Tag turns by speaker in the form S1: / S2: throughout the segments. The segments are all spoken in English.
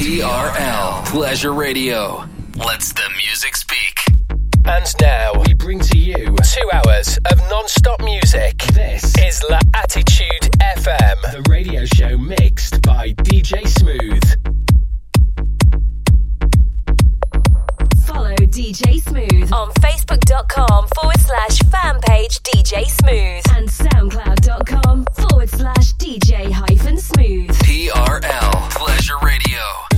S1: TRL Pleasure Radio. Let's the music speak.
S2: And now we bring to you two hours of non-stop music. This is La Attitude FM, the radio show mixed by DJ Smooth.
S3: Follow DJ Smooth on Facebook.com forward slash fan page DJ Smooth and SoundCloud.com forward slash DJ hyphen Smooth.
S1: TRL Pleasure Radio.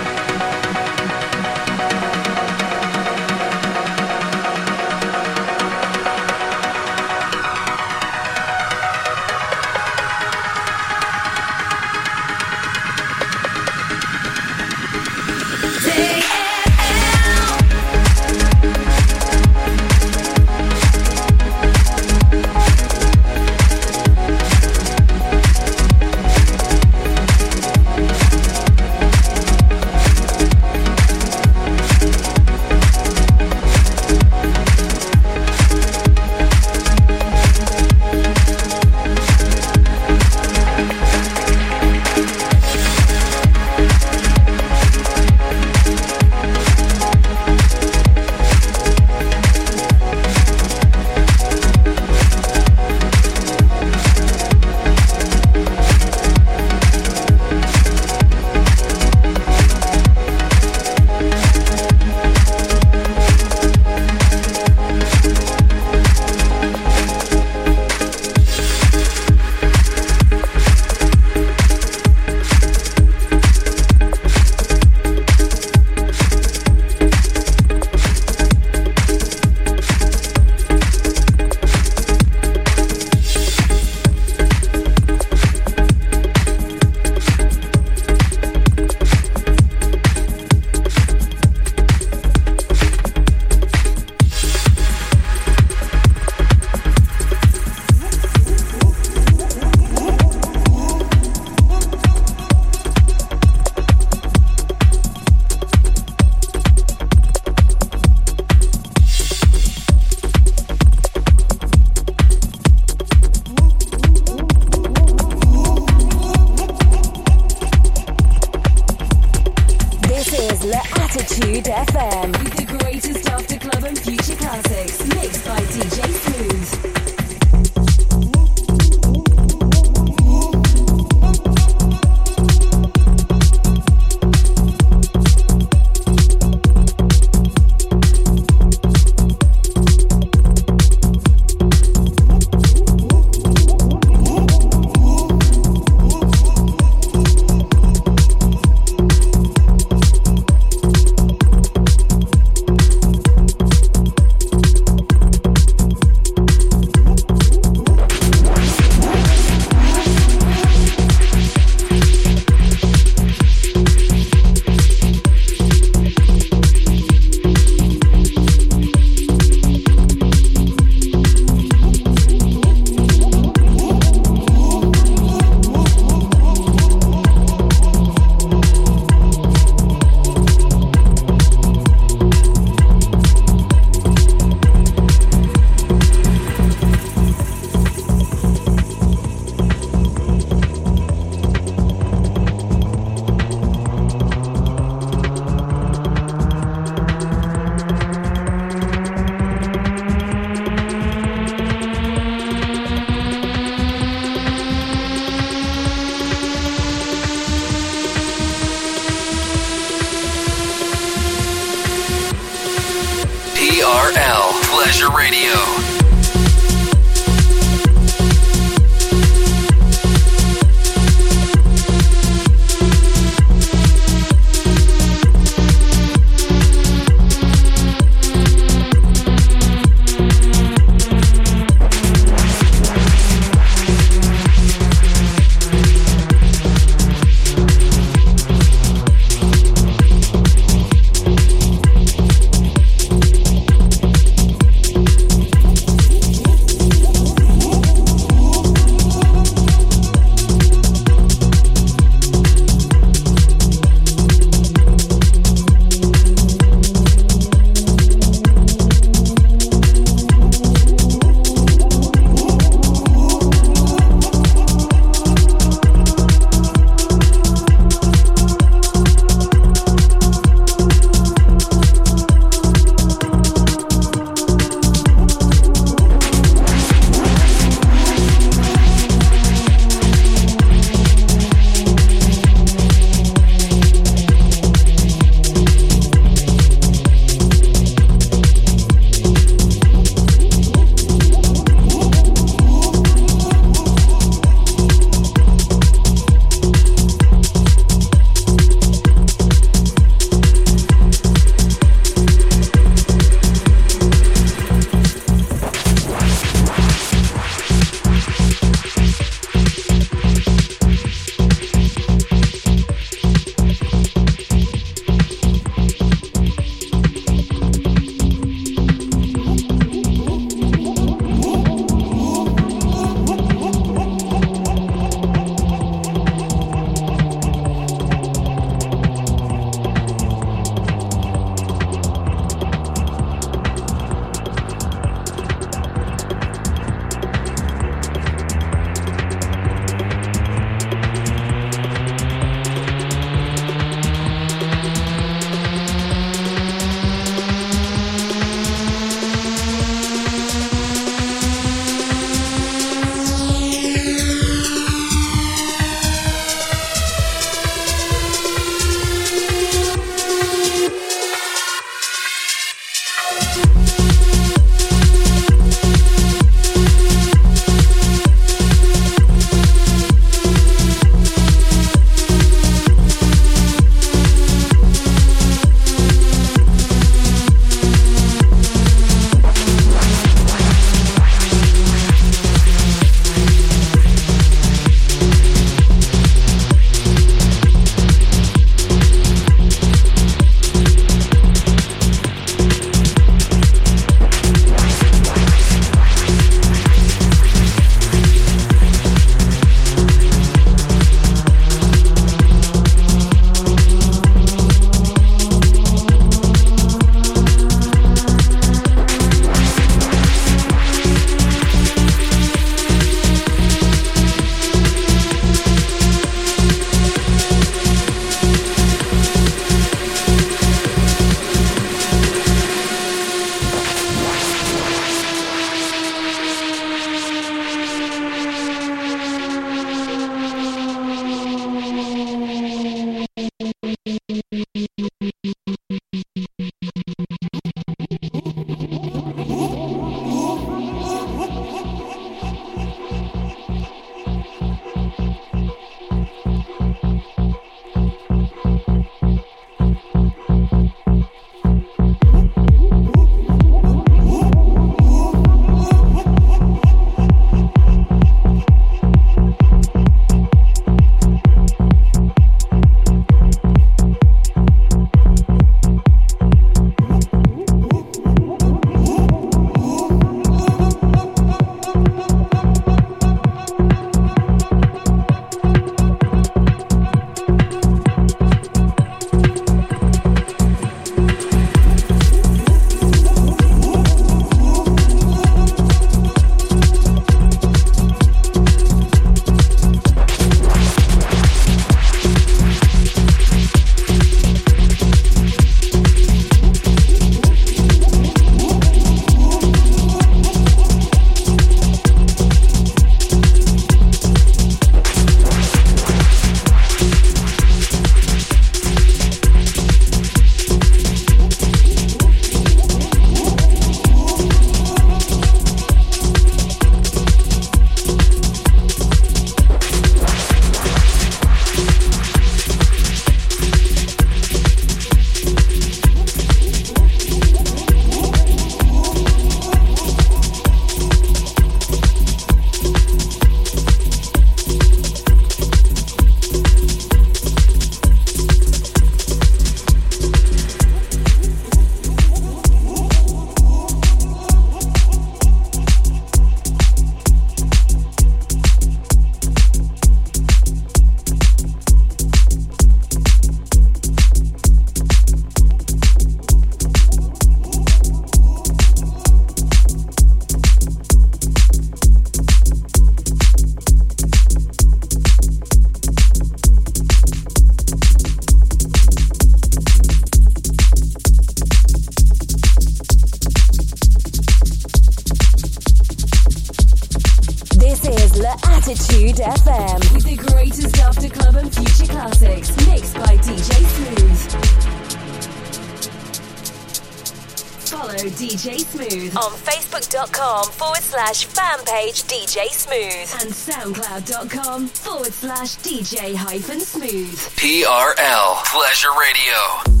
S3: SoundCloud.com forward slash DJ hyphen Smooth. TRL Pleasure Radio.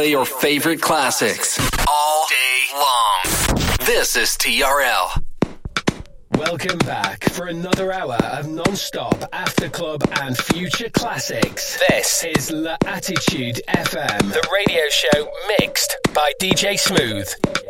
S1: Play your favorite classics all day long. This is TRL.
S2: Welcome back for another hour of non-stop after club and future classics. This is L'Attitude FM, the radio show mixed by DJ Smooth.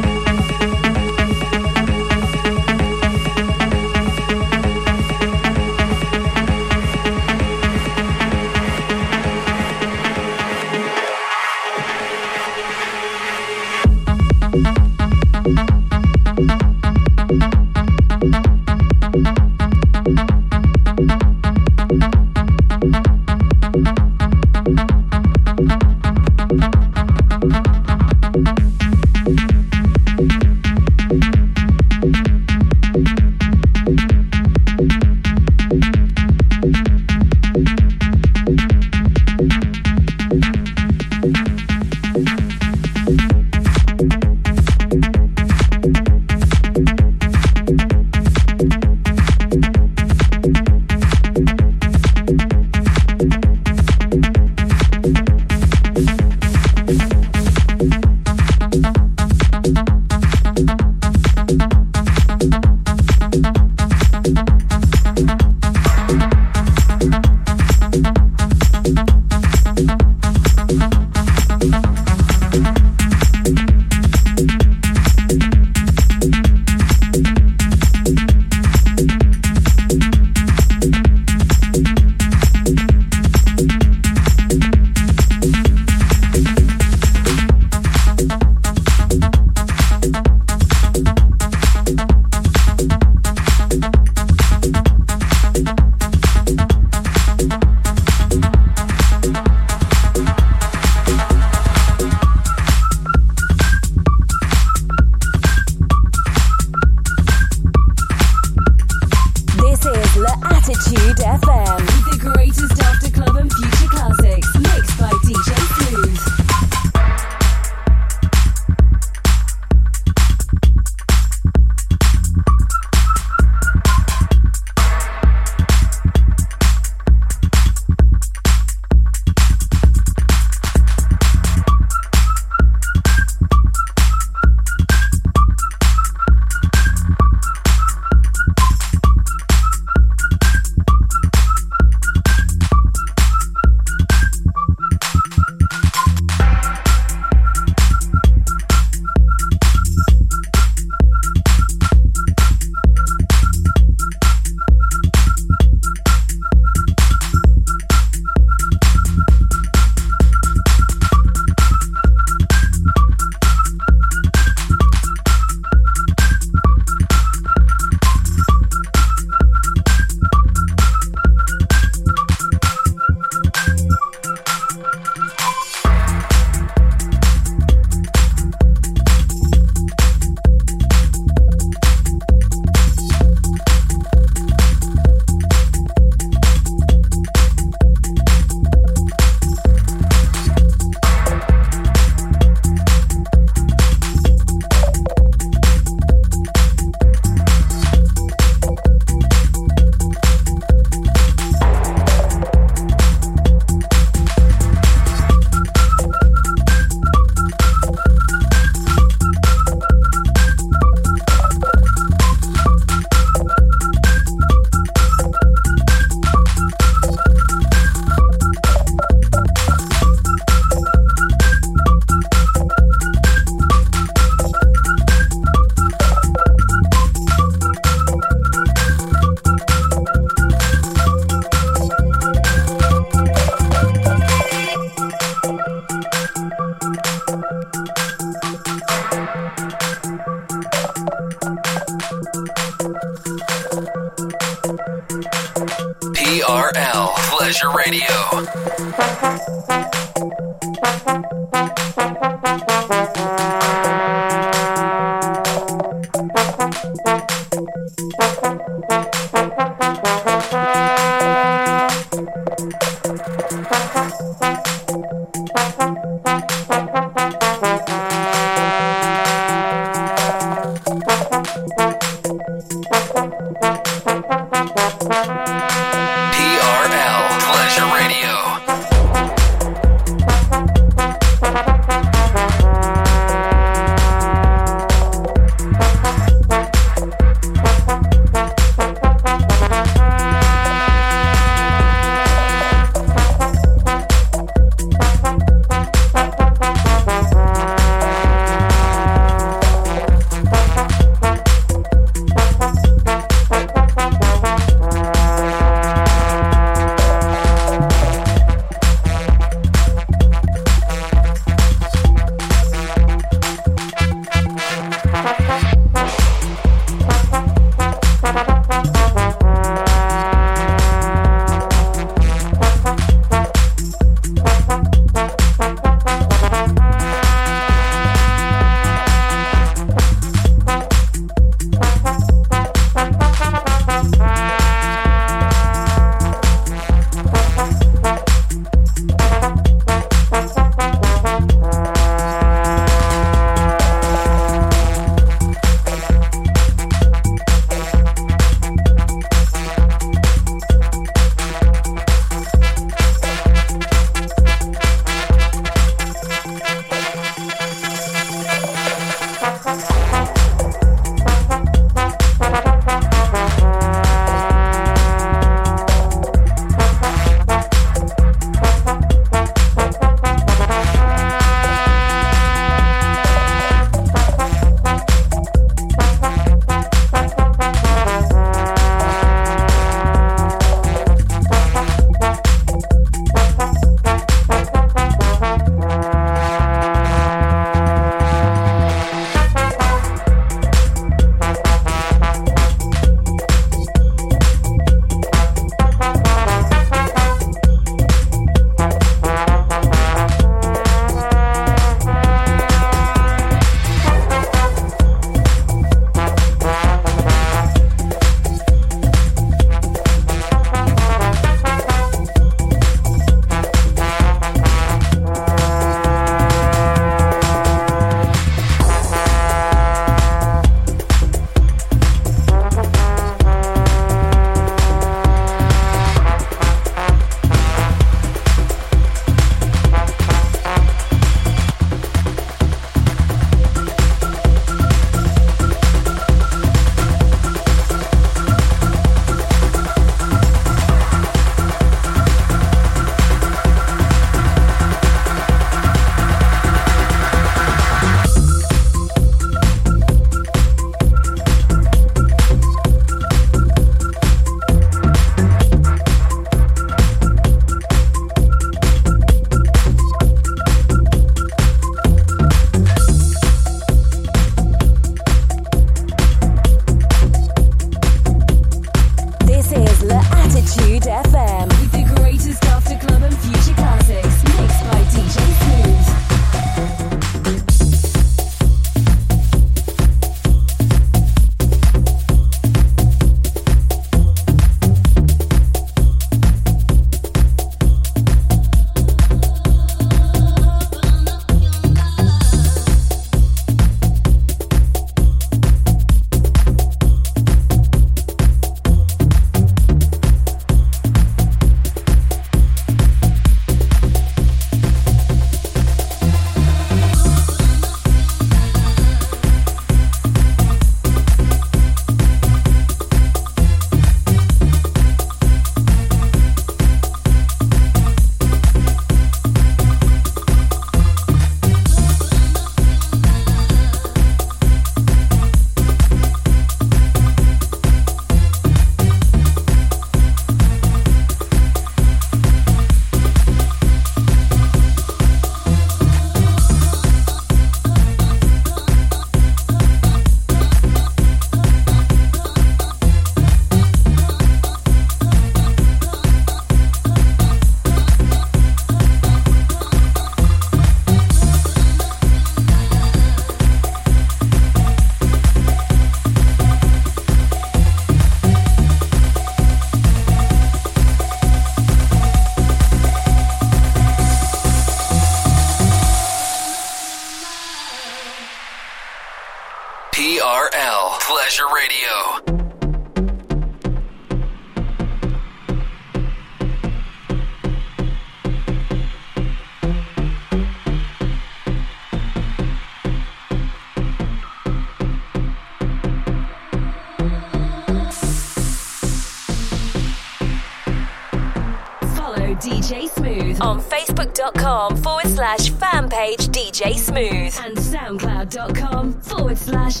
S3: And SoundCloud.com forward slash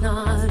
S1: not